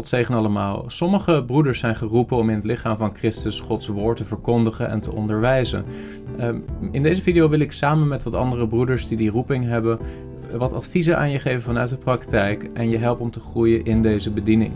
God zegen allemaal. Sommige broeders zijn geroepen om in het lichaam van Christus Gods woord te verkondigen en te onderwijzen. Ehm, in deze video wil ik samen met wat andere broeders die die roeping hebben, wat adviezen aan je geven vanuit de praktijk en je helpen om te groeien in deze bediening.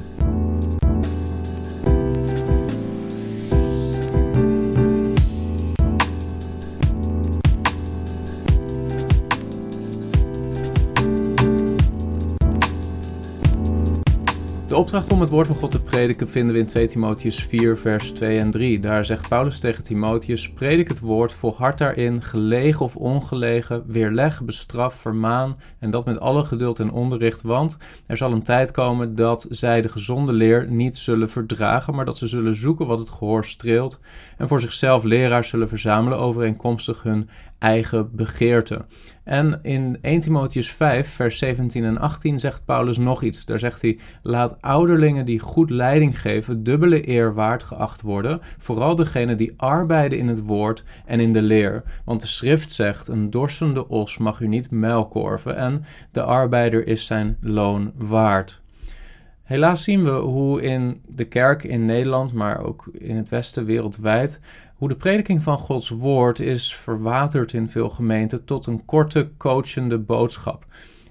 De opdracht om het woord van God te prediken vinden we in 2 Timotheus 4, vers 2 en 3. Daar zegt Paulus tegen Timotheus: Predik het woord, volhard daarin, gelegen of ongelegen, weerleg, bestraf, vermaan en dat met alle geduld en onderricht. Want er zal een tijd komen dat zij de gezonde leer niet zullen verdragen, maar dat ze zullen zoeken wat het gehoor streelt en voor zichzelf leraars zullen verzamelen overeenkomstig hun eigen begeerte. En in 1 Timotheus 5, vers 17 en 18 zegt Paulus nog iets. Daar zegt hij: Laat ouderlingen die goed leiding geven, dubbele eer waard geacht worden. Vooral degenen die arbeiden in het woord en in de leer. Want de schrift zegt: Een dorstende os mag u niet muilkorven, en de arbeider is zijn loon waard. Helaas zien we hoe in de kerk in Nederland, maar ook in het Westen wereldwijd, hoe de prediking van Gods woord is verwaterd in veel gemeenten tot een korte, coachende boodschap.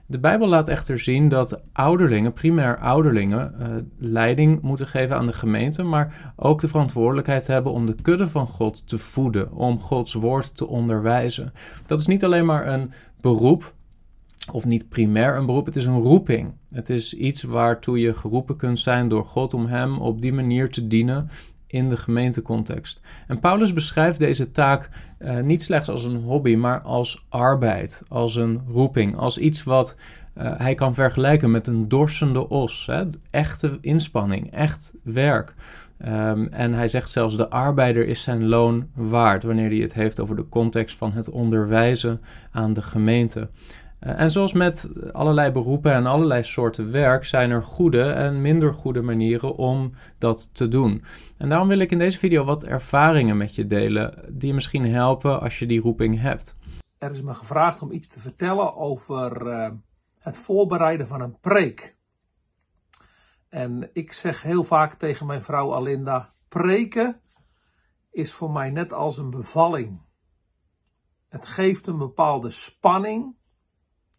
De Bijbel laat echter zien dat ouderlingen, primair ouderlingen, uh, leiding moeten geven aan de gemeente, maar ook de verantwoordelijkheid hebben om de kudde van God te voeden, om Gods woord te onderwijzen. Dat is niet alleen maar een beroep, of niet primair een beroep, het is een roeping. Het is iets waartoe je geroepen kunt zijn door God om Hem op die manier te dienen in de gemeentecontext. En Paulus beschrijft deze taak uh, niet slechts als een hobby, maar als arbeid, als een roeping, als iets wat uh, hij kan vergelijken met een dorsende os. Hè? Echte inspanning, echt werk. Um, en hij zegt zelfs: de arbeider is zijn loon waard, wanneer hij het heeft over de context van het onderwijzen aan de gemeente. Eh, en zoals met allerlei beroepen en allerlei soorten werk zijn er goede en minder goede manieren om dat te doen. En daarom wil ik in deze video wat ervaringen met je delen die je misschien helpen als je die roeping hebt. Er is me gevraagd om iets te vertellen over uh, het voorbereiden van een preek. En ik zeg heel vaak tegen mijn vrouw Alinda: preken is voor mij net als een bevalling. Het geeft een bepaalde spanning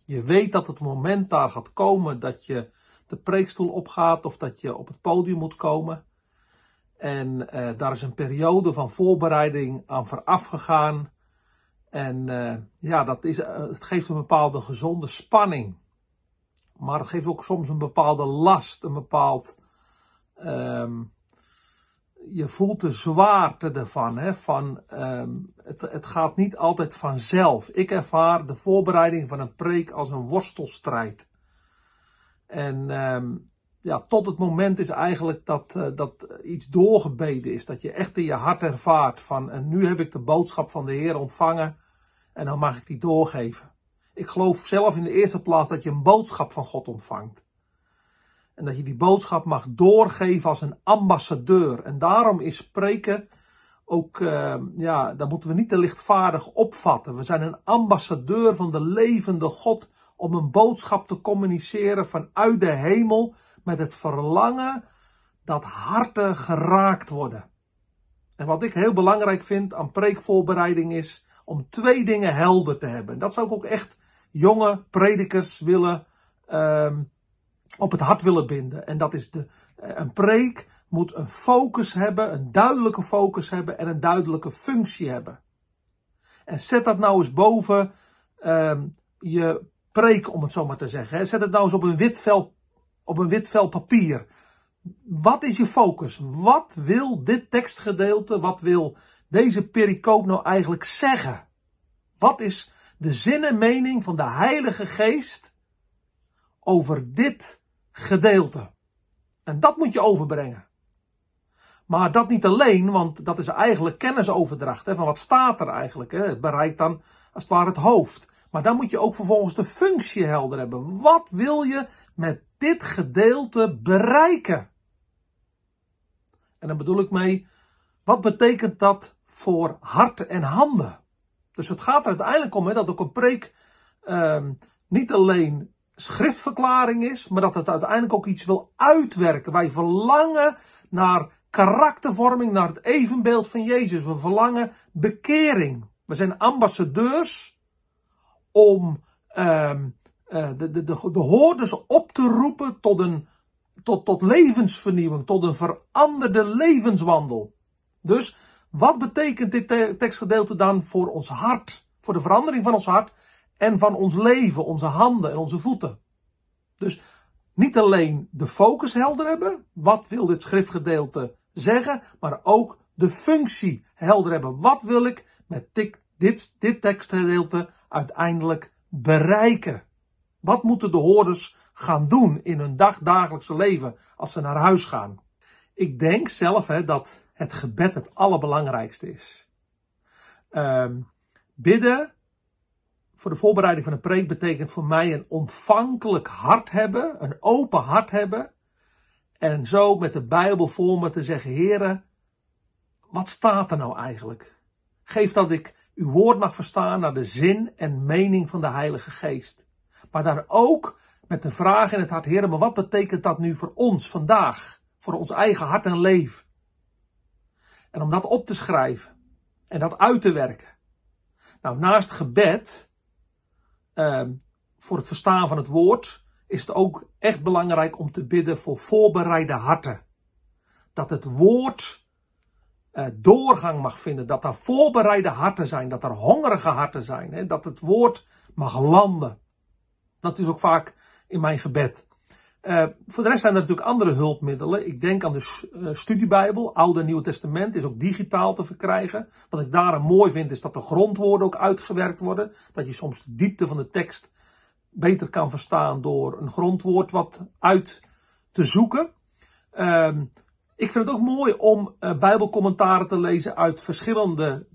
je weet dat het moment daar gaat komen dat je de preekstoel opgaat of dat je op het podium moet komen. En uh, daar is een periode van voorbereiding aan vooraf gegaan. En uh, ja, dat is, uh, het geeft een bepaalde gezonde spanning. Maar het geeft ook soms een bepaalde last, een bepaald um, je voelt de zwaarte ervan. Hè? van um, het, het gaat niet altijd vanzelf. Ik ervaar de voorbereiding van een preek als een worstelstrijd. En um, ja, tot het moment is eigenlijk dat, uh, dat iets doorgebeden is. Dat je echt in je hart ervaart van en nu heb ik de boodschap van de Heer ontvangen en dan mag ik die doorgeven. Ik geloof zelf in de eerste plaats dat je een boodschap van God ontvangt. En dat je die boodschap mag doorgeven als een ambassadeur. En daarom is spreken ook, uh, ja, dat moeten we niet te lichtvaardig opvatten. We zijn een ambassadeur van de levende God om een boodschap te communiceren vanuit de hemel met het verlangen dat harten geraakt worden. En wat ik heel belangrijk vind aan preekvoorbereiding is om twee dingen helder te hebben. Dat zou ik ook echt jonge predikers willen uh, op het hart willen binden. En dat is de, eh, een preek moet een focus hebben, een duidelijke focus hebben en een duidelijke functie hebben. En zet dat nou eens boven um, je preek, om het zo maar te zeggen. Zet het nou eens op een wit vel, op een wit vel papier. Wat is je focus? Wat wil dit tekstgedeelte, wat wil deze pericoop nou eigenlijk zeggen? Wat is de zin en mening van de Heilige Geest over dit gedeelte. En dat moet je overbrengen. Maar dat niet alleen, want dat is eigenlijk kennisoverdracht. Hè, van wat staat er eigenlijk? Hè? Het bereikt dan als het ware het hoofd. Maar dan moet je ook vervolgens de functie helder hebben. Wat wil je met dit gedeelte bereiken? En dan bedoel ik mee, wat betekent dat voor hart en handen? Dus het gaat er uiteindelijk om hè, dat ook een preek uh, niet alleen schriftverklaring is, maar dat het uiteindelijk ook iets wil uitwerken. Wij verlangen naar karaktervorming, naar het evenbeeld van Jezus. We verlangen bekering. We zijn ambassadeurs om ehm, eh, de, de, de, de hoorders op te roepen tot, een, tot, tot levensvernieuwing, tot een veranderde levenswandel. Dus wat betekent dit tekstgedeelte dan voor ons hart? Voor de verandering van ons hart en van ons leven, onze handen en onze voeten. Dus niet alleen de focus helder hebben, wat wil dit schriftgedeelte zeggen, maar ook de functie helder hebben. Wat wil ik met dit, dit, tekstgedeelte uiteindelijk bereiken? Wat moeten de hoorders gaan doen in hun dagdagelijkse leven als ze naar huis gaan? Ik denk zelf hè, dat het gebed het allerbelangrijkste is. Uh, bidden voor de voorbereiding van een preek betekent voor mij een ontvankelijk hart hebben, een open hart hebben. En zo met de Bijbel voor me te zeggen, heren, wat staat er nou eigenlijk? Geef dat ik uw woord mag verstaan naar de zin en mening van de Heilige Geest. Maar daar ook met de vraag in het hart, heren, maar wat betekent dat nu voor ons vandaag? Voor ons eigen hart en leven? En om dat op te schrijven en dat uit te werken. Nou, naast gebed Ehm, voor het verstaan van het woord is het ook echt belangrijk om te bidden voor voorbereide harten. Dat het woord uh, doorgang mag vinden, dat er voorbereide harten zijn, dat er hongerige harten zijn, hè, dat het woord mag landen. Dat is ook vaak in mijn gebed. Uh, voor de rest zijn er natuurlijk andere hulpmiddelen. Ik denk aan de uh, studiebijbel, Oude en Nieuwe Testament, is ook digitaal te verkrijgen. Wat ik daarom mooi vind, is dat de grondwoorden ook uitgewerkt worden. Dat je soms de diepte van de tekst beter kan verstaan door een grondwoord wat uit te zoeken. Uh, ik vind het ook mooi om uh, bijbelcommentaren te lezen uit verschillende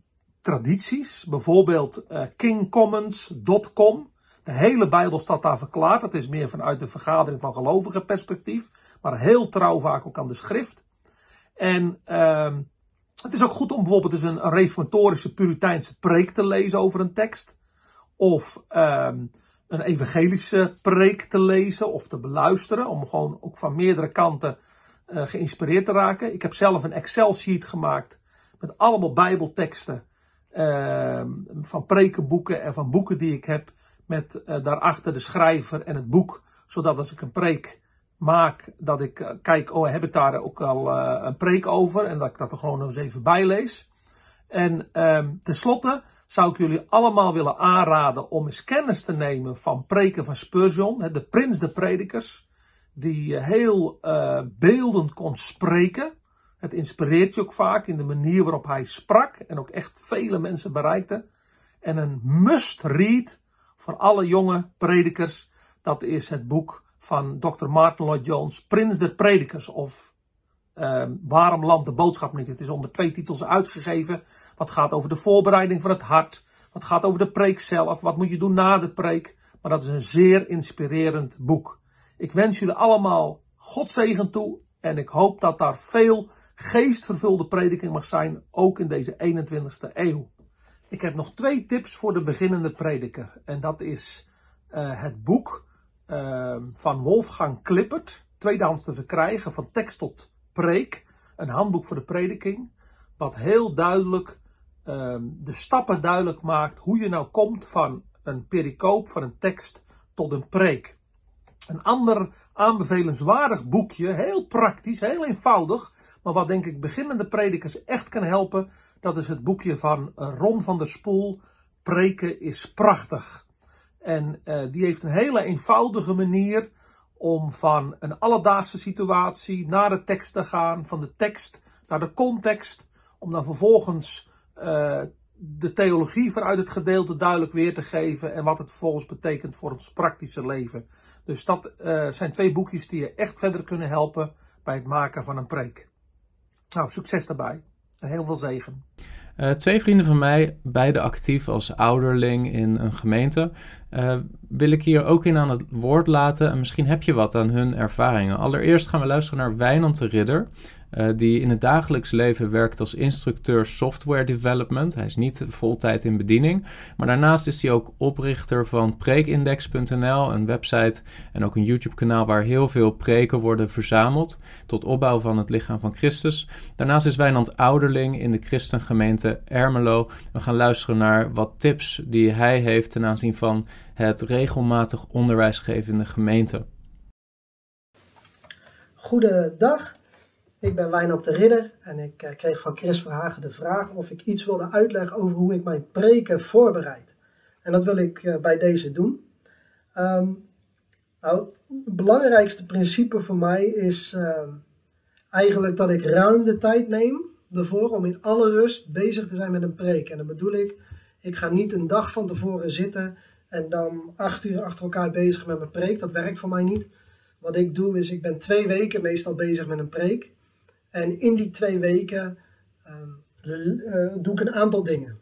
tradities. Bijvoorbeeld kingcommons.com. De hele Bijbel staat daar verklaard. Dat is meer vanuit de vergadering van gelovigen perspectief. Maar heel trouw vaak ook aan de schrift. En uh, het is ook goed om bijvoorbeeld eens een, reformatorische Puriteinse preek te lezen over een tekst. Of uh, een evangelische preek te lezen of te beluisteren. Om gewoon ook van meerdere kanten uh, geïnspireerd te raken. Ik heb zelf een Excel-sheet gemaakt met allemaal Bijbelteksten. Uh, van prekenboeken en van boeken die ik heb met uh, daarachter de schrijver en het boek. Zodat als ik een preek maak, dat ik uh, kijk, oh heb ik daar ook al uh, een preek over. En dat ik dat er gewoon nog eens even bij lees. En um, tenslotte zou ik jullie allemaal willen aanraden om eens kennis te nemen van preken van Spurgeon. De prins de predikers. Die heel beeldend kon spreken. Het inspireert je ook vaak in de manier waarop hij sprak. En ook echt vele mensen bereikte. En een must read voor alle jonge predikers. Dat is het boek van Dr. Martin Lloyd Jones, Prins der Predikers. Of uh, Waarom landt de boodschap niet? Het is onder twee titels uitgegeven. Wat gaat over de voorbereiding van het hart. Wat gaat over de preek zelf. Wat moet je doen na de preek. Maar dat is een zeer inspirerend boek. Ik wens jullie allemaal God zegen toe. En ik hoop dat daar veel geestvervulde prediking mag zijn. Ook in deze 21ste eeuw. Ik heb nog twee tips voor de beginnende prediker. En dat is uh, het boek uh, van Wolfgang Klippert, tweedehands te verkrijgen, van tekst tot preek. Een handboek voor de prediking. Wat heel duidelijk uh, de stappen duidelijk maakt hoe je nou komt van een pericoop, van een tekst tot een preek. Een ander aanbevelenswaardig boekje, heel praktisch, heel eenvoudig, maar wat denk ik beginnende predikers echt kan helpen, dat is het boekje van eh, Ron van der Spoel. Preken is prachtig. En uh, die heeft een hele eenvoudige manier om van een alledaagse situatie naar de tekst te gaan, van de tekst naar de context, om dan vervolgens uh, de theologie vanuit het gedeelte duidelijk weer te geven en wat het vervolgens betekent voor ons praktische leven. Dus dat zijn twee boekjes die je echt verder kunnen helpen bij het maken van een preek. Nou, succes daarbij heel veel zegen. Uh, twee vrienden van mij, beide actief als ouderling in een gemeente, uh, wil ik hier ook in aan het woord laten. En misschien heb je wat aan hun ervaringen. Allereerst gaan we luisteren naar Wijnand de Ridder. Uh, die in het dagelijks leven werkt als instructeur software development. Hij is niet voltijd in bediening, maar daarnaast is hij ook oprichter van preekindex.nl, een website en ook een YouTube-kanaal waar heel veel preken worden verzameld tot opbouw van het lichaam van Christus. Daarnaast is Wijnand ouderling in de christengemeente Ermelo. We gaan luisteren naar wat tips die hij heeft ten aanzien van het regelmatig onderwijs geven in de gemeente. Goedendag, ik ben Wijnand de Ridder en ik eh, kreeg van Chris Verhagen de vraag of ik iets wilde uitleggen over hoe ik mijn preken voorbereid. En dat wil ik eh, bij deze doen. Ehm, nou, het belangrijkste principe voor mij is ehm, eigenlijk dat ik ruim de tijd neem ervoor om in alle rust bezig te zijn met een preek. En dan bedoel ik, ik ga niet een dag van tevoren zitten en dan acht uur achter elkaar bezig met mijn preek. Dat werkt voor mij niet. Wat ik doe is, ik ben twee weken meestal bezig met een preek. En in die twee weken uh, doe ik een aantal dingen.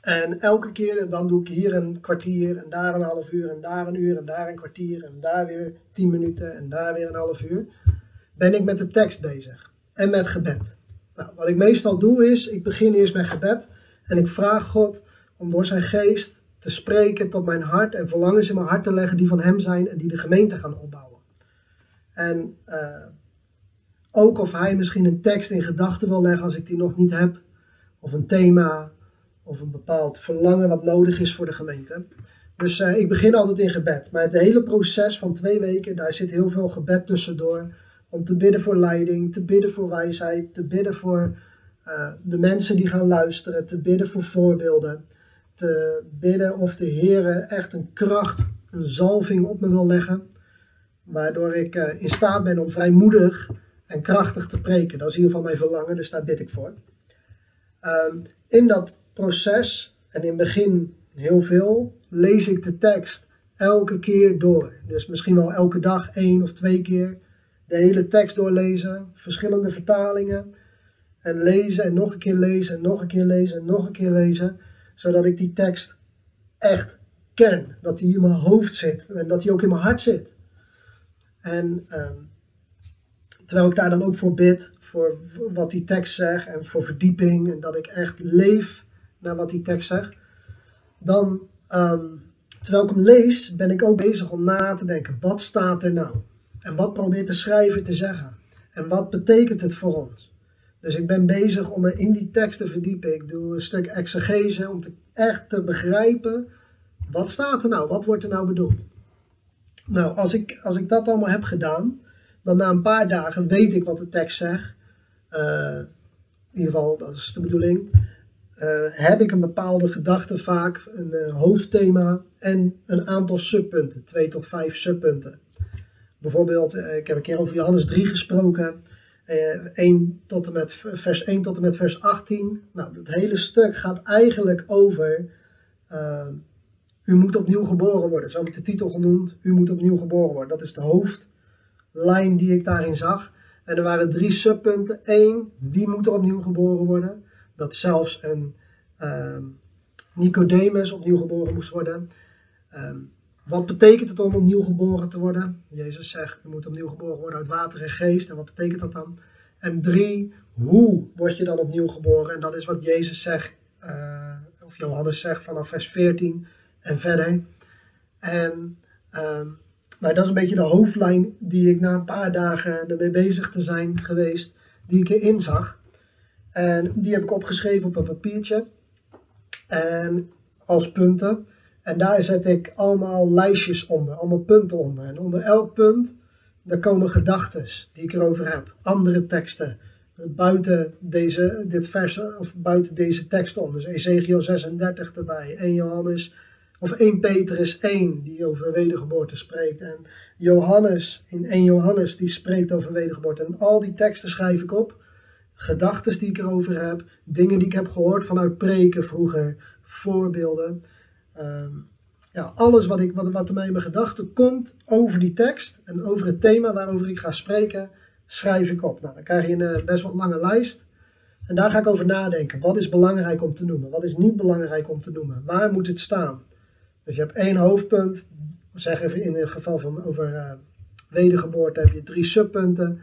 En elke keer dan doe ik hier een kwartier en daar een half uur en daar een uur en daar een kwartier en daar weer tien minuten en daar weer een half uur. Ben ik met de tekst bezig en met gebed. Nou, wat ik meestal doe is, ik begin eerst met gebed en ik vraag God om door zijn geest te spreken tot mijn hart en verlangens in mijn hart te leggen die van hem zijn en die de gemeente gaan opbouwen. En uh, ook of hij misschien een tekst in gedachten wil leggen als ik die nog niet heb, of een thema, of een bepaald verlangen wat nodig is voor de gemeente. Dus uh, ik begin altijd in gebed. Maar het hele proces van twee weken, daar zit heel veel gebed tussendoor. Om te bidden voor leiding, te bidden voor wijsheid, te bidden voor uh, de mensen die gaan luisteren, te bidden voor voorbeelden. Te bidden of de Heer echt een kracht, een zalving op me wil leggen. Waardoor ik uh, in staat ben om vrijmoedig en krachtig te preken. Dat is in ieder geval mijn verlangen, dus daar bid ik voor. Um, in dat proces, en in het begin heel veel, lees ik de tekst elke keer door. Dus misschien wel elke dag één of twee keer de hele tekst doorlezen, verschillende vertalingen. En lezen en nog een keer lezen en nog een keer lezen en nog een keer lezen. Zodat ik die tekst echt ken. Dat die in mijn hoofd zit en dat die ook in mijn hart zit. En um, Terwijl ik daar dan ook voor bid, voor wat die tekst zegt en voor verdieping en dat ik echt leef naar wat die tekst zegt. Dan, um, terwijl ik hem lees, ben ik ook bezig om na te denken, wat staat er nou? En wat probeert de schrijver te zeggen? En wat betekent het voor ons? Dus ik ben bezig om me in die tekst te verdiepen. Ik doe een stuk exegese om te, echt te begrijpen, wat staat er nou? Wat wordt er nou bedoeld? Nou, als ik, als ik dat allemaal heb gedaan, dan na een paar dagen weet ik wat de tekst zegt. Uh, in ieder geval, dat is de bedoeling. Uh, heb ik een bepaalde gedachte vaak, een uh, hoofdthema en een aantal subpunten, twee tot vijf subpunten. Bijvoorbeeld, ik heb een keer over Johannes 3 gesproken, 1 tot en met, vers 1 tot en met vers 18. Nou, dat hele stuk gaat eigenlijk over, u moet opnieuw geboren worden. Zo heb ik de titel genoemd, u moet opnieuw geboren worden. Dat is de hoofd lijn die ik daarin zag. En er waren drie subpunten. Eén, wie moet er opnieuw geboren worden? Dat zelfs een um, Nicodemus opnieuw geboren moest worden. Um, wat betekent het om opnieuw geboren te worden? Jezus zegt, je moet opnieuw geboren worden uit water en geest. En wat betekent dat dan? En drie, hoe word je dan opnieuw geboren? En dat is wat Jezus zegt, uh, of Johannes zegt vanaf vers 14 en verder. En um, nou, dat is een beetje de hoofdlijn die ik na een paar dagen ermee bezig te zijn geweest, die ik erin zag. En die heb ik opgeschreven op een papiertje. En als punten. En daar zet ik allemaal lijstjes onder, allemaal punten onder. En onder elk punt, daar komen gedachten die ik erover heb. Andere teksten. Buiten deze, dit vers, of buiten deze tekst om. Dus Ezekiel 36 erbij. 1 Johannes of 1 Petrus 1, die over wedergeboorte spreekt. En Johannes, in 1 Johannes, die spreekt over wedergeboorte. En al die teksten schrijf ik op. Gedachten die ik erover heb. Dingen die ik heb gehoord vanuit preken vroeger. Voorbeelden. Um, ja, alles wat, ik, wat, wat er mij in mijn gedachten komt over die tekst. En over het thema waarover ik ga spreken, schrijf ik op. Nou, dan krijg je een eh, best wel lange lijst. En daar ga ik over nadenken. Wat is belangrijk om te noemen? Wat is niet belangrijk om te noemen? Waar moet het staan? Dus je hebt één hoofdpunt, zeg even in het geval van over uh, wedergeboorte heb je drie subpunten.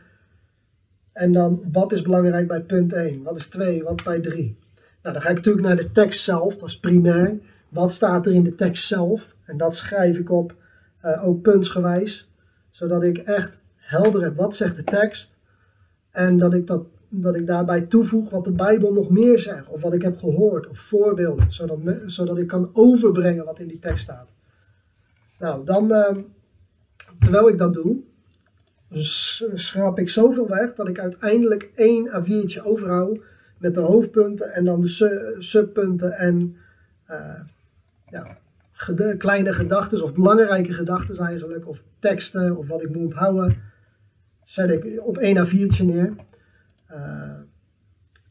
En dan wat is belangrijk bij punt 1? Wat is 2? Wat bij 3? Nou, dan ga ik natuurlijk naar de tekst zelf, dat is primair. Wat staat er in de tekst zelf? En dat schrijf ik op, uh, ook puntsgewijs, zodat ik echt helder heb wat zegt de tekst. En dat ik, dat, dat ik daarbij toevoeg wat de Bijbel nog meer zegt, of wat ik heb gehoord, of voorbeelden, zodat, zodat ik kan overbrengen wat in die tekst staat. Nou, dan, uh, terwijl ik dat doe, schrap ik zoveel weg dat ik uiteindelijk één A4'tje overhoud met de hoofdpunten en dan de subpunten en uh, ja, kleine gedachten of belangrijke gedachten eigenlijk, of teksten of wat ik moet onthouden, zet ik op één A4'tje neer. Uh,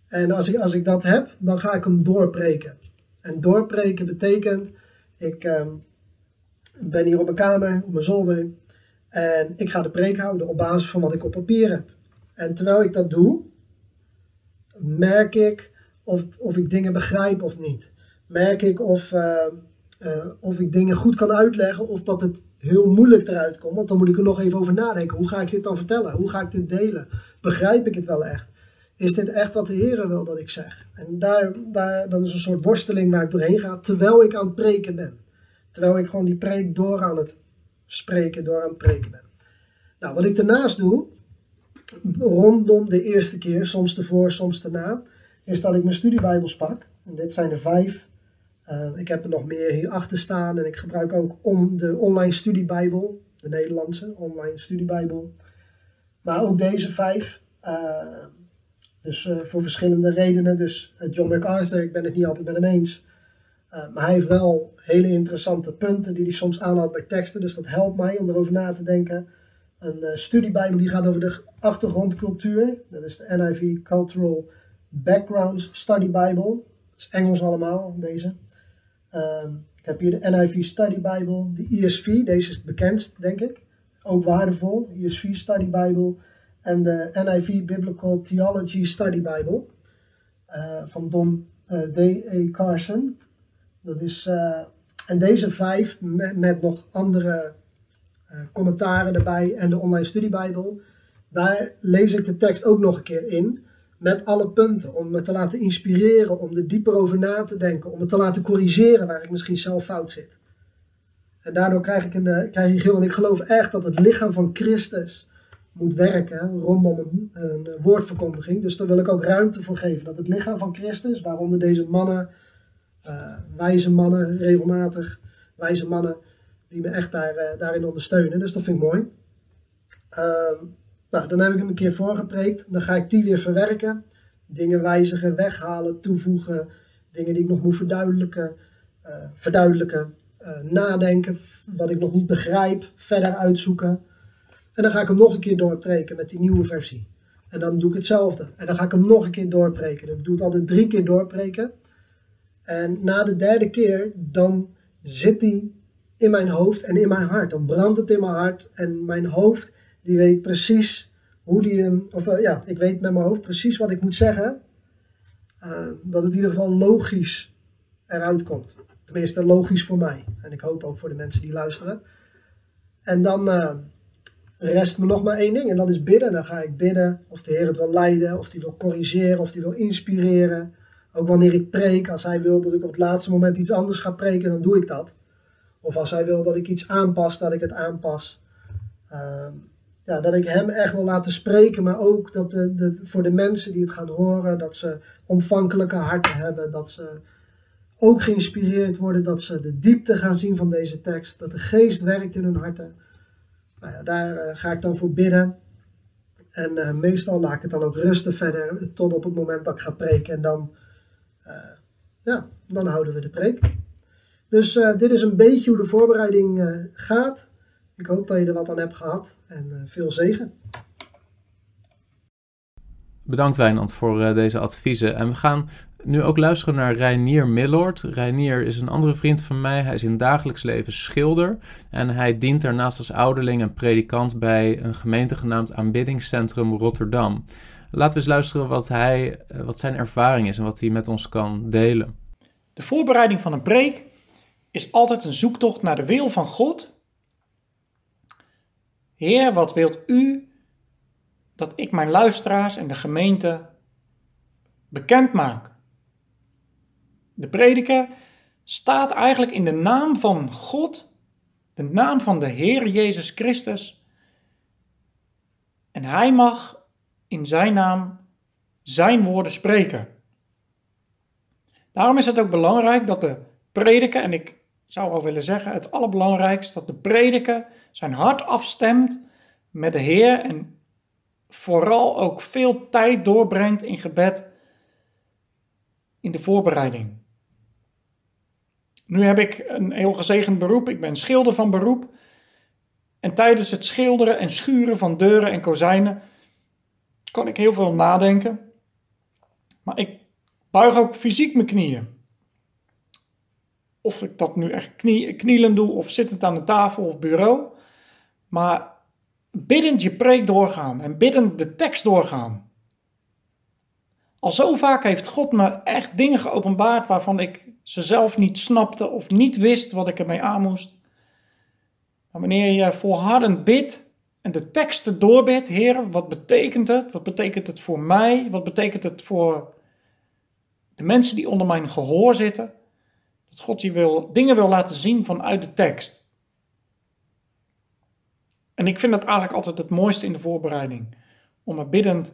en als ik, als ik dat heb, dan ga ik hem doorpreken. En doorpreken betekent, ik uh, ben hier op mijn kamer, op mijn zolder, en ik ga de preek houden op basis van wat ik op papier heb. En terwijl ik dat doe, merk ik of, of ik dingen begrijp of niet. Merk ik of, uh, uh, of ik dingen goed kan uitleggen of dat het heel moeilijk eruit komt. Want dan moet ik er nog even over nadenken. Hoe ga ik dit dan vertellen? Hoe ga ik dit delen? Begrijp ik het wel echt? Is dit echt wat de Heer wil dat ik zeg? En daar, daar, dat is een soort worsteling waar ik doorheen ga terwijl ik aan het preken ben. Terwijl ik gewoon die preek door aan het spreken, door aan het preken ben. Nou, wat ik daarnaast doe, rondom de eerste keer, soms ervoor, soms daarna, is dat ik mijn studiebijbels pak. En dit zijn er vijf. Uh, ik heb er nog meer hier achter staan en ik gebruik ook om de online studiebijbel, de Nederlandse online studiebijbel. Maar ook deze vijf. Uh, dus uh, voor verschillende redenen. Dus John MacArthur, ik ben het niet altijd met hem eens. maar hij heeft wel hele interessante punten die hij soms aanhaalt bij teksten. Dus dat helpt mij om erover na te denken een studiebijbel die gaat over de achtergrondcultuur. Dat is de NIV Cultural Backgrounds Study Bible. Dat is Engels allemaal, deze. Uh, ik heb hier de NIV Study Bible, de ESV, deze is het bekendst, denk ik. Ook waardevol, ESV Study Bible. En de NIV Biblical Theology Study Bible uh, van Don uh, D.A. Carson. Dat is, en deze vijf, met, nog andere commentaren erbij en de online studiebijbel. Daar lees ik de tekst ook nog een keer in. Met alle punten. Om me te laten inspireren. Om er dieper over na te denken. Om me te laten corrigeren waar ik misschien zelf fout zit. En daardoor krijg ik een, krijg ik heel. Want ik geloof echt dat het lichaam van Christus moet werken rondom een, een, woordverkondiging. Dus daar wil ik ook ruimte voor geven. Dat het lichaam van Christus, waaronder deze mannen, uh, wijze mannen, regelmatig wijze mannen, die me echt daar, uh, daarin ondersteunen. Dus dat vind ik mooi. Uh, nou, dan heb ik hem een keer voorgepreekt. Dan ga ik die weer verwerken. Dingen wijzigen, weghalen, toevoegen. Dingen die ik nog moet verduidelijken. Uh, verduidelijken. Eh, nadenken. Wat ik nog niet begrijp. Verder uitzoeken. En dan ga ik hem nog een keer doorpreken met die nieuwe versie. En dan doe ik hetzelfde. En dan ga ik hem nog een keer doorpreken. Ik doe het altijd drie keer doorpreken. En na de derde keer, dan zit die in mijn hoofd en in mijn hart. Dan brandt het in mijn hart en mijn hoofd die weet precies hoe die hem, of uh, ja, ik weet met mijn hoofd precies wat ik moet zeggen. Uh, dat het in ieder geval logisch eruit komt. Tenminste, logisch voor mij. En ik hoop ook voor de mensen die luisteren. En dan uh, rest me nog maar één ding en dat is bidden. Dan ga ik bidden of de Heer het wil leiden, of die wil corrigeren, of die wil inspireren. Ook wanneer ik preek, als hij wil dat ik op het laatste moment iets anders ga preken, dan doe ik dat. Of als hij wil dat ik iets aanpas, dat ik het aanpas. Uh, ja, dat ik hem echt wil laten spreken, maar ook dat de, de, voor de mensen die het gaan horen, dat ze ontvankelijke harten hebben, dat ze ook geïnspireerd worden, dat ze de diepte gaan zien van deze tekst, dat de geest werkt in hun harten. Nou ja, daar uh, ga ik dan voor bidden. En uh, meestal laat ik het dan ook rusten verder tot op het moment dat ik ga preken. En dan, uh, ja, dan houden we de preek. Dus dit is een beetje hoe de voorbereiding gaat. Ik hoop dat je er wat aan hebt gehad en veel zegen. Bedankt Wijnand voor deze adviezen. En we gaan nu ook luisteren naar Reinier Millord. Reinier is een andere vriend van mij. Hij is in dagelijks leven schilder. En hij dient daarnaast als ouderling en predikant bij een gemeente genaamd Aanbiddingscentrum Rotterdam. Laten we eens luisteren wat, hij, wat zijn ervaring is en wat hij met ons kan delen. De voorbereiding van een preek is altijd een zoektocht naar de wil van God. Heer, wat wilt u dat ik mijn luisteraars en de gemeente bekend maak. De prediker staat eigenlijk in de naam van God, de naam van de Heer Jezus Christus. En hij mag in zijn naam zijn woorden spreken. Daarom is het ook belangrijk dat de prediker, en ik zou wel willen zeggen het allerbelangrijkste, dat de prediker zijn hart afstemt met de Heer en vooral ook veel tijd doorbrengt in gebed in de voorbereiding. Nu heb ik een heel gezegend beroep. Ik ben schilder van beroep. En tijdens het schilderen en schuren van deuren en kozijnen kan ik heel veel nadenken. Maar ik buig ook fysiek mijn knieën. Of ik dat nu echt knie, knielend doe of zittend aan de tafel of bureau. Maar biddend je preek doorgaan en biddend de tekst doorgaan. Al zo vaak heeft God me echt dingen geopenbaard waarvan ik ze zelf niet snapte of niet wist wat ik ermee aan moest. Maar wanneer je volhardend bidt en de teksten doorbidt, Heer, wat betekent het? Wat betekent het voor mij? Wat betekent het voor de mensen die onder mijn gehoor zitten? Dat God je wil, dingen wil laten zien vanuit de tekst. En ik vind dat eigenlijk altijd het mooiste in de voorbereiding. Om er biddend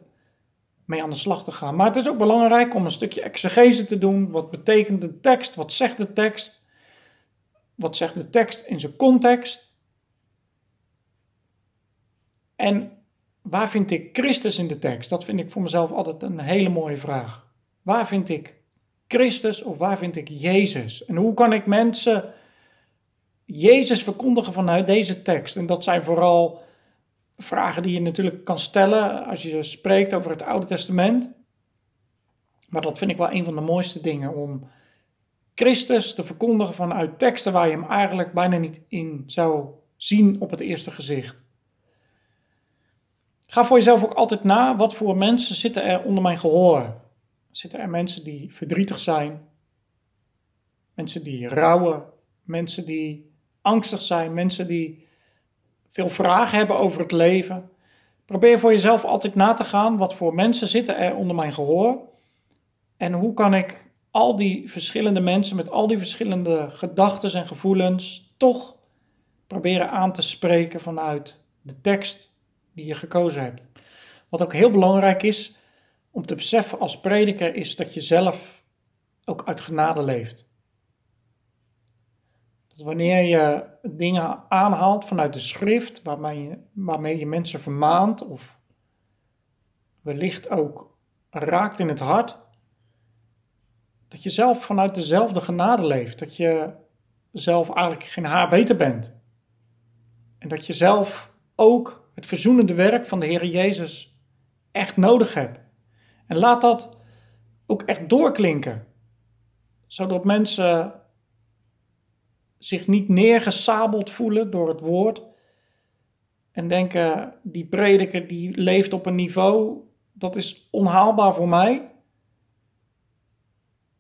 mee aan de slag te gaan. Maar het is ook belangrijk om een stukje exegese te doen. Wat betekent de tekst? Wat zegt de tekst? Wat zegt de tekst in zijn context? En waar vind ik Christus in de tekst? Dat vind ik voor mezelf altijd een hele mooie vraag. Waar vind ik Christus of waar vind ik Jezus? En hoe kan ik mensen Jezus verkondigen vanuit deze tekst? En dat zijn vooral vragen die je natuurlijk kan stellen als je spreekt over het Oude Testament. Maar dat vind ik wel een van de mooiste dingen om Christus te verkondigen vanuit teksten waar je hem eigenlijk bijna niet in zou zien op het eerste gezicht. Ga voor jezelf ook altijd na, wat voor mensen zitten er onder mijn gehoor? Zitten er mensen die verdrietig zijn? Mensen die rouwen? Mensen die angstig zijn? Mensen die veel vragen hebben over het leven. Probeer voor jezelf altijd na te gaan wat voor mensen zitten er onder mijn gehoor. En hoe kan ik al die verschillende mensen met al die verschillende gedachten en gevoelens toch proberen aan te spreken vanuit de tekst die je gekozen hebt. Wat ook heel belangrijk is om te beseffen als prediker is dat je zelf ook uit genade leeft. Dat wanneer je dingen aanhaalt vanuit de schrift, waarmee je, je mensen vermaant of wellicht ook raakt in het hart, dat je zelf vanuit dezelfde genade leeft. Dat je zelf eigenlijk geen haar beter bent. En dat je zelf ook het verzoenende werk van de Heer Jezus echt nodig hebt. En laat dat ook echt doorklinken. Zodat mensen zich niet neergesabeld voelen door het woord. En denken, die prediker die leeft op een niveau, dat is onhaalbaar voor mij.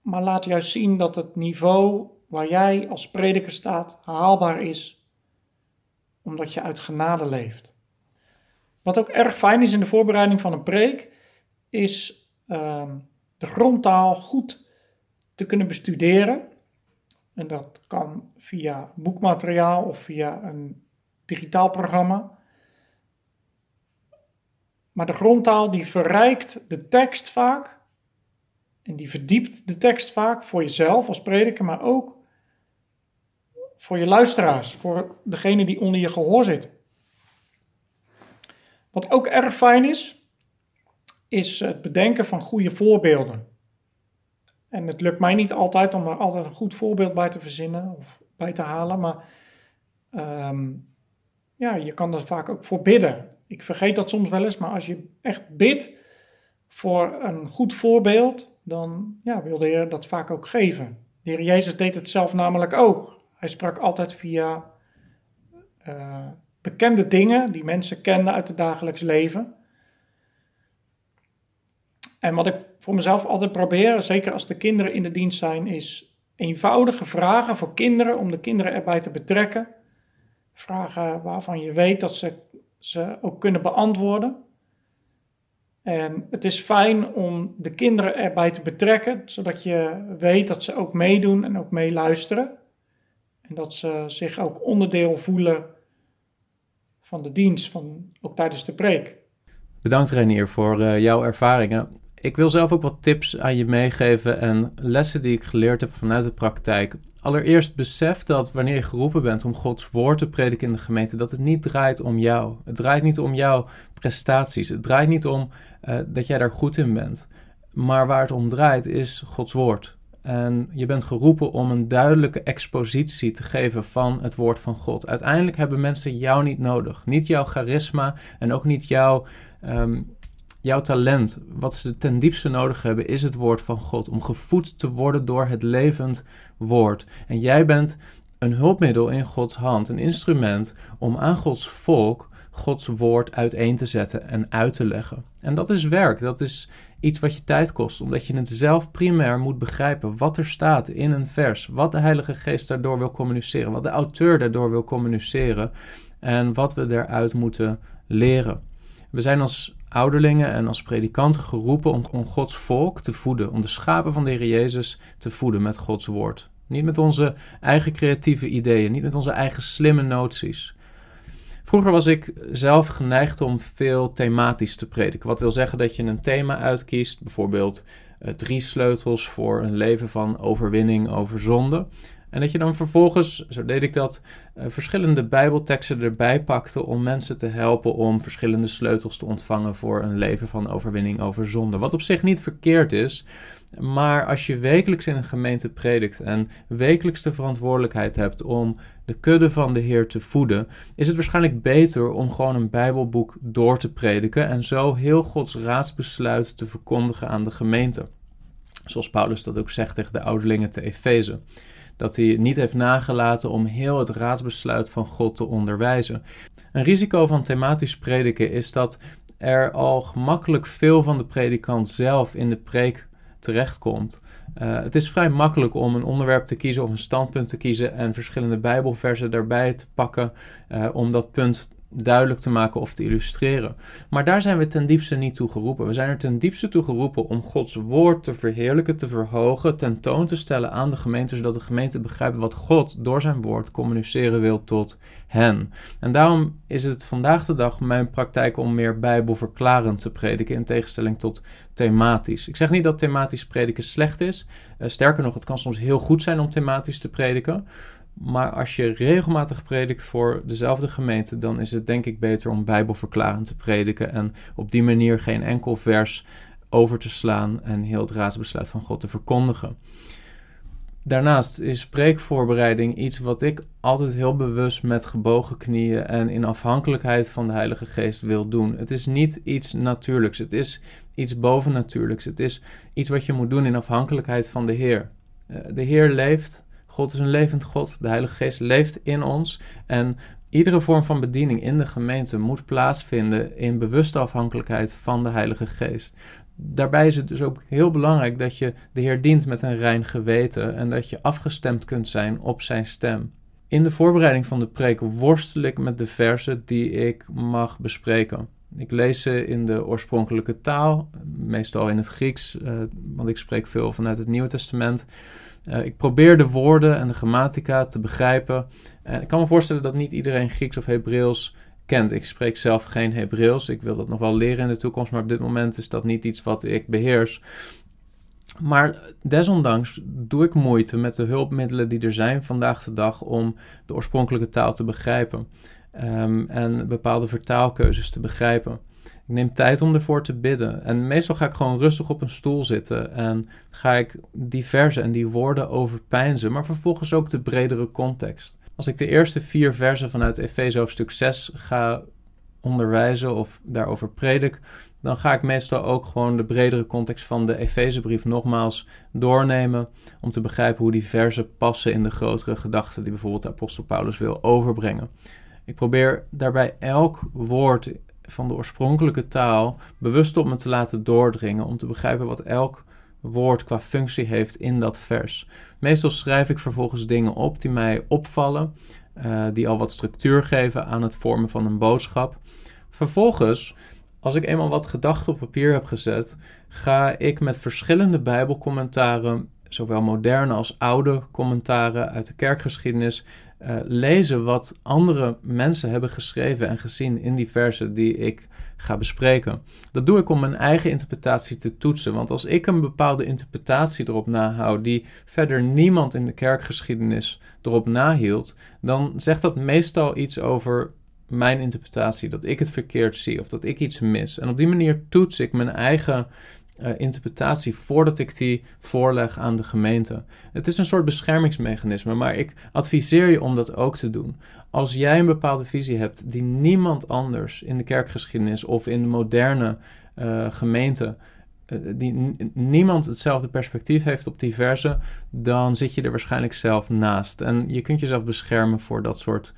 Maar laat juist zien dat het niveau waar jij als prediker staat haalbaar is, omdat je uit genade leeft. Wat ook erg fijn is in de voorbereiding van een preek, is ehm, de grondtaal goed te kunnen bestuderen. En dat kan via boekmateriaal of via een digitaal programma. Maar de grondtaal die verrijkt de tekst vaak. En die verdiept de tekst vaak voor jezelf als prediker, maar ook voor je luisteraars, voor degene die onder je gehoor zit. Wat ook erg fijn is, is het bedenken van goede voorbeelden. En het lukt mij niet altijd om er altijd een goed voorbeeld bij te verzinnen of bij te halen, maar ehm, ja, je kan er vaak ook voor bidden. Ik vergeet dat soms wel eens, maar als je echt bidt voor een goed voorbeeld, dan ja, wil de Heer dat vaak ook geven. De Heer Jezus deed het zelf namelijk ook. Hij sprak altijd via uh, bekende dingen die mensen kenden uit het dagelijks leven. En wat ik voor mezelf altijd probeer, zeker als de kinderen in de dienst zijn, is eenvoudige vragen voor kinderen om de kinderen erbij te betrekken. Vragen waarvan je weet dat ze ze ook kunnen beantwoorden. En het is fijn om de kinderen erbij te betrekken, zodat je weet dat ze ook meedoen en ook meeluisteren. En dat ze zich ook onderdeel voelen van de dienst, van, ook tijdens de preek. Bedankt Renier voor uh, jouw ervaringen. Ik wil zelf ook wat tips aan je meegeven en lessen die ik geleerd heb vanuit de praktijk. Allereerst besef dat wanneer je geroepen bent om Gods woord te prediken in de gemeente, dat het niet draait om jou. Het draait niet om jouw prestaties. Het draait niet om uh, dat jij daar goed in bent. Maar waar het om draait is Gods woord. En je bent geroepen om een duidelijke expositie te geven van het woord van God. Uiteindelijk hebben mensen jou niet nodig. Niet jouw charisma en ook niet jouw, um, jouw talent. Wat ze ten diepste nodig hebben is het woord van God. Om gevoed te worden door het levend woord. En jij bent een hulpmiddel in Gods hand. Een instrument om aan Gods volk Gods woord uiteen te zetten en uit te leggen. En dat is werk, dat is iets wat je tijd kost, omdat je het zelf primair moet begrijpen wat er staat in een vers, wat de Heilige Geest daardoor wil communiceren, wat de auteur daardoor wil communiceren en wat we daaruit moeten leren. We zijn als ouderlingen en als predikanten geroepen om, om Gods volk te voeden, om de schapen van de Heer Jezus te voeden met Gods woord. Niet met onze eigen creatieve ideeën, niet met onze eigen slimme noties, Vroeger was ik zelf geneigd om veel thematisch te prediken. Wat wil zeggen dat je een thema uitkiest, bijvoorbeeld uh, drie sleutels voor een leven van overwinning over zonde. En dat je dan vervolgens, zo deed ik dat, uh, verschillende Bijbelteksten erbij pakte om mensen te helpen om verschillende sleutels te ontvangen voor een leven van overwinning over zonde. Wat op zich niet verkeerd is, maar als je wekelijks in een gemeente predikt en wekelijks de verantwoordelijkheid hebt om de kudde van de Heer te voeden, is het waarschijnlijk beter om gewoon een Bijbelboek door te prediken en zo heel Gods raadsbesluit te verkondigen aan de gemeente. Zoals Paulus dat ook zegt tegen de ouderlingen te Efeze. Dat hij niet heeft nagelaten om heel het raadsbesluit van God te onderwijzen. Een risico van thematisch prediken is dat er al gemakkelijk veel van de predikant zelf in de preek terechtkomt. Uh, het is vrij makkelijk om een onderwerp te kiezen of een standpunt te kiezen en verschillende Bijbelversen daarbij te pakken uh, om dat punt duidelijk te maken of te illustreren. Maar daar zijn we ten diepste niet toe geroepen. We zijn er ten diepste toe geroepen om Gods woord te verheerlijken, te verhogen, tentoon te stellen aan de gemeente, zodat de gemeente begrijpt wat God door zijn woord communiceren wil tot hen. En daarom is het vandaag de dag mijn praktijk om meer bijbelverklarend te prediken, in tegenstelling tot thematisch. Ik zeg niet dat thematisch prediken slecht is. Uh, sterker nog, het kan soms heel goed zijn om thematisch te prediken. Maar als je regelmatig predikt voor dezelfde gemeente, dan is het denk ik beter om bijbelverklarend te prediken en op die manier geen enkel vers over te slaan en heel het raadsbesluit van God te verkondigen. Daarnaast is spreekvoorbereiding iets wat ik altijd heel bewust met gebogen knieën en in afhankelijkheid van de Heilige Geest wil doen. Het is niet iets natuurlijks, het is iets bovennatuurlijks. Het is iets wat je moet doen in afhankelijkheid van de Heer. Eh, de Heer leeft God is een levend God. De Heilige Geest leeft in ons. En iedere vorm van bediening in de gemeente moet plaatsvinden in bewuste afhankelijkheid van de Heilige Geest. Daarbij is het dus ook heel belangrijk dat je de Heer dient met een rein geweten en dat je afgestemd kunt zijn op zijn stem. In de voorbereiding van de preek worstel ik met de versen die ik mag bespreken. Ik lees ze in de oorspronkelijke taal, meestal in het Grieks, uh, want ik spreek veel vanuit het Nieuwe Testament. Uh, ik probeer de woorden en de grammatica te begrijpen. En ik kan me voorstellen dat niet iedereen Grieks of Hebreeuws kent. Ik spreek zelf geen Hebreeuws. Ik wil dat nog wel leren in de toekomst, maar op dit moment is dat niet iets wat ik beheers. Maar desondanks doe ik moeite met de hulpmiddelen die er zijn vandaag de dag om de oorspronkelijke taal te begrijpen um, en bepaalde vertaalkeuzes te begrijpen. Ik neem tijd om ervoor te bidden. En meestal ga ik gewoon rustig op een stoel zitten en ga ik die versen en die woorden overpijnzen, maar vervolgens ook de bredere context. Als ik de eerste vier versen vanuit Efeze hoofdstuk 6 ga onderwijzen of daarover predik, dan ga ik meestal ook gewoon de bredere context van de Efezebrief nogmaals doornemen om te begrijpen hoe die versen passen in de grotere gedachten die bijvoorbeeld de apostel Paulus wil overbrengen. Ik probeer daarbij elk woord van de oorspronkelijke taal bewust op me te laten doordringen om te begrijpen wat elk woord qua functie heeft in dat vers. Meestal schrijf ik vervolgens dingen op die mij opvallen, uh, die al wat structuur geven aan het vormen van een boodschap. Vervolgens, als ik eenmaal wat gedachten op papier heb gezet, ga ik met verschillende Bijbelcommentaren, zowel moderne als oude commentaren uit de kerkgeschiedenis, uh, lezen wat andere mensen hebben geschreven en gezien in die versen die ik ga bespreken. Dat doe ik om mijn eigen interpretatie te toetsen, want als ik een bepaalde interpretatie erop nahoud die verder niemand in de kerkgeschiedenis erop nahield, dan zegt dat meestal iets over mijn interpretatie, dat ik het verkeerd zie of dat ik iets mis. En op die manier toets ik mijn eigen uh, interpretatie voordat ik die voorleg aan de gemeente. Het is een soort beschermingsmechanisme, maar ik adviseer je om dat ook te doen. Als jij een bepaalde visie hebt die niemand anders in de kerkgeschiedenis of in de moderne uh, gemeente uh, die niemand hetzelfde perspectief heeft op die verse, dan zit je er waarschijnlijk zelf naast. En je kunt jezelf beschermen voor dat soort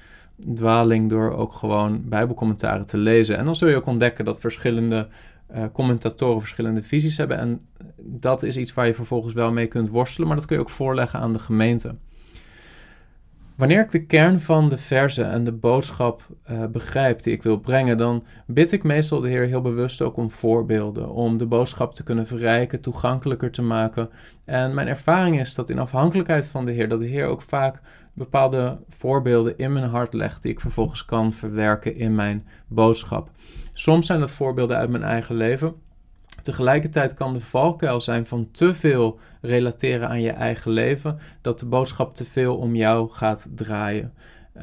dwaling door ook gewoon Bijbelcommentaren te lezen. En dan zul je ook ontdekken dat verschillende uh, commentatoren verschillende visies hebben. En dat is iets waar je vervolgens wel mee kunt worstelen, maar dat kun je ook voorleggen aan de gemeente. Wanneer ik de kern van de verse en de boodschap uh, begrijp die ik wil brengen, dan bid ik meestal de Heer heel bewust ook om voorbeelden, om de boodschap te kunnen verrijken, toegankelijker te maken. En mijn ervaring is dat in afhankelijkheid van de Heer, dat de Heer ook vaak bepaalde voorbeelden in mijn hart legt die ik vervolgens kan verwerken in mijn boodschap. Soms zijn dat voorbeelden uit mijn eigen leven. Tegelijkertijd kan de valkuil zijn van te veel relateren aan je eigen leven, dat de boodschap te veel om jou gaat draaien.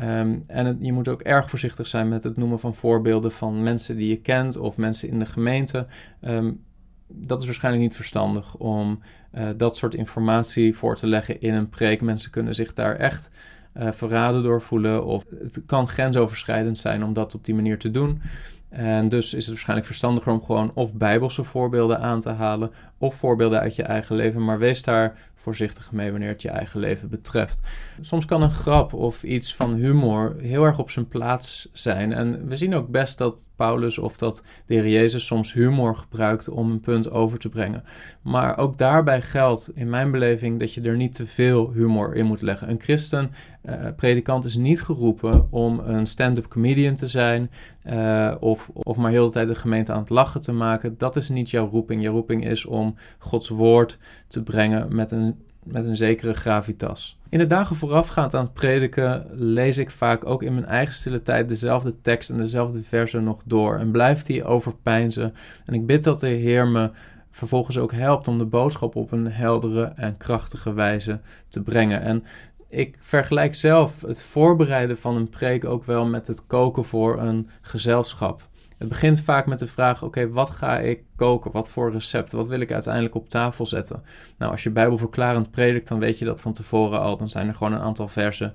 Um, en je moet ook erg voorzichtig zijn met het noemen van voorbeelden van mensen die je kent of mensen in de gemeente. Um, dat is waarschijnlijk niet verstandig om uh, dat soort informatie voor te leggen in een preek. Mensen kunnen zich daar echt uh, verraden door voelen of het kan grensoverschrijdend zijn om dat op die manier te doen. En dus is het waarschijnlijk verstandiger om gewoon of bijbelse voorbeelden aan te halen of voorbeelden uit je eigen leven. Maar wees daar voorzichtig mee wanneer het je eigen leven betreft. Soms kan een grap of iets van humor heel erg op zijn plaats zijn. En we zien ook best dat Paulus of dat de Heer Jezus soms humor gebruikt om een punt over te brengen. Maar ook daarbij geldt in mijn beleving dat je er niet te veel humor in moet leggen. Een christen, uh, predikant, is niet geroepen om een stand-up comedian te zijn uh, of, of maar heel de tijd de gemeente aan het lachen te maken. Dat is niet jouw roeping. Jouw roeping is om Gods woord te brengen met een met een zekere gravitas. In de dagen voorafgaand aan het prediken lees ik vaak ook in mijn eigen stille tijd dezelfde tekst en dezelfde versen nog door en blijf die overpeinzen. En ik bid dat de Heer me vervolgens ook helpt om de boodschap op een heldere en krachtige wijze te brengen. En ik vergelijk zelf het voorbereiden van een preek ook wel met het koken voor een gezelschap. Het begint vaak met de vraag: oké, wat ga ik koken? Wat voor recept? Wat wil ik uiteindelijk op tafel zetten? Nou, als je Bijbelverklarend predikt, dan weet je dat van tevoren al. Dan zijn er gewoon een aantal versen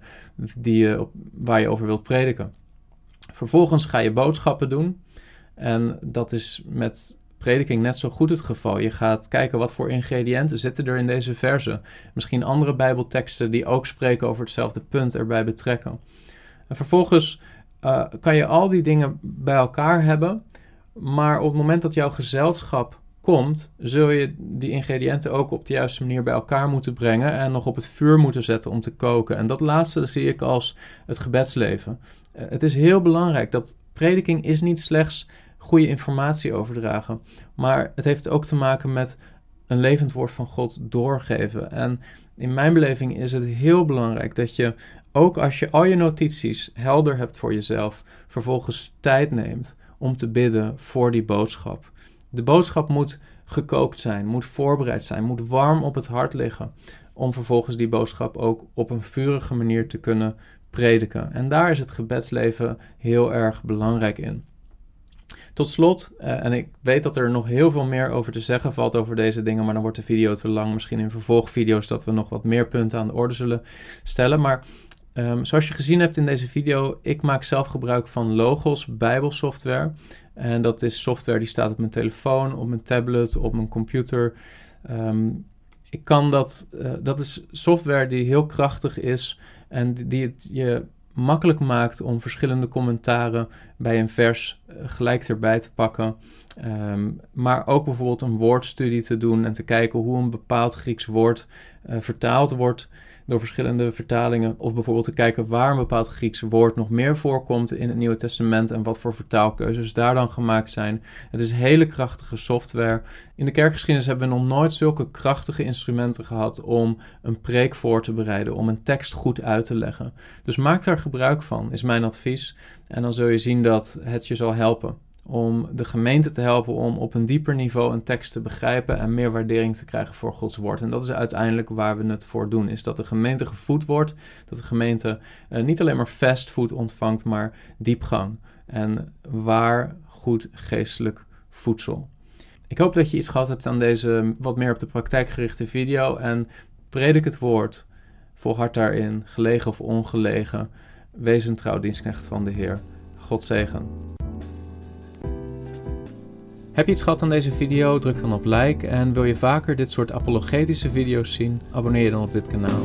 die je, waar je over wilt prediken. Vervolgens ga je boodschappen doen. En dat is met prediking net zo goed het geval. Je gaat kijken wat voor ingrediënten zitten er in deze versen. Misschien andere Bijbelteksten die ook spreken over hetzelfde punt erbij betrekken. En vervolgens uh, kan je al die dingen bij elkaar hebben. Maar op het moment dat jouw gezelschap komt, zul je die ingrediënten ook op de juiste manier bij elkaar moeten brengen en nog op het vuur moeten zetten om te koken. En dat laatste zie ik als het gebedsleven. Uh, het is heel belangrijk dat prediking is niet slechts goede informatie overdragen, maar het heeft ook te maken met een levend woord van God doorgeven. En in mijn beleving is het heel belangrijk dat je ook als je al je notities helder hebt voor jezelf, vervolgens tijd neemt om te bidden voor die boodschap. De boodschap moet gekookt zijn, moet voorbereid zijn, moet warm op het hart liggen, om vervolgens die boodschap ook op een vurige manier te kunnen prediken. En daar is het gebedsleven heel erg belangrijk in. Tot slot, uh, en ik weet dat er nog heel veel meer over te zeggen valt over deze dingen, maar dan wordt de video te lang. Misschien in vervolgvideo's dat we nog wat meer punten aan de orde zullen stellen. Maar Um, zoals je gezien hebt in deze video, ik maak zelf gebruik van Logos Bijbelsoftware. En dat is software die staat op mijn telefoon, op mijn tablet, op mijn computer. Um, ik kan dat, uh, dat is software die heel krachtig is en die het je makkelijk maakt om verschillende commentaren bij een vers uh, gelijk erbij te pakken. Um, maar ook bijvoorbeeld een woordstudie te doen en te kijken hoe een bepaald Grieks woord uh, vertaald wordt door verschillende vertalingen. Of bijvoorbeeld te kijken waar een bepaald Grieks woord nog meer voorkomt in het Nieuwe Testament en wat voor vertaalkeuzes daar dan gemaakt zijn. Het is hele krachtige software. In de kerkgeschiedenis hebben we nog nooit zulke krachtige instrumenten gehad om een preek voor te bereiden, om een tekst goed uit te leggen. Dus maak daar gebruik van, is mijn advies. En dan zul je zien dat het je zal helpen om de gemeente te helpen om op een dieper niveau een tekst te begrijpen en meer waardering te krijgen voor Gods woord. En dat is uiteindelijk waar we het voor doen, is dat de gemeente gevoed wordt, dat de gemeente uh, niet alleen maar fastfood ontvangt, maar diepgang en waar goed geestelijk voedsel. Ik hoop dat je iets gehad hebt aan deze wat meer op de praktijk gerichte video en predik het woord, volhard daarin, gelegen of ongelegen, wees een trouw dienstknecht van de Heer. God zegen. Heb je iets gehad aan deze video? Druk dan op like en wil je vaker dit soort apologetische video's zien? Abonneer je dan op dit kanaal.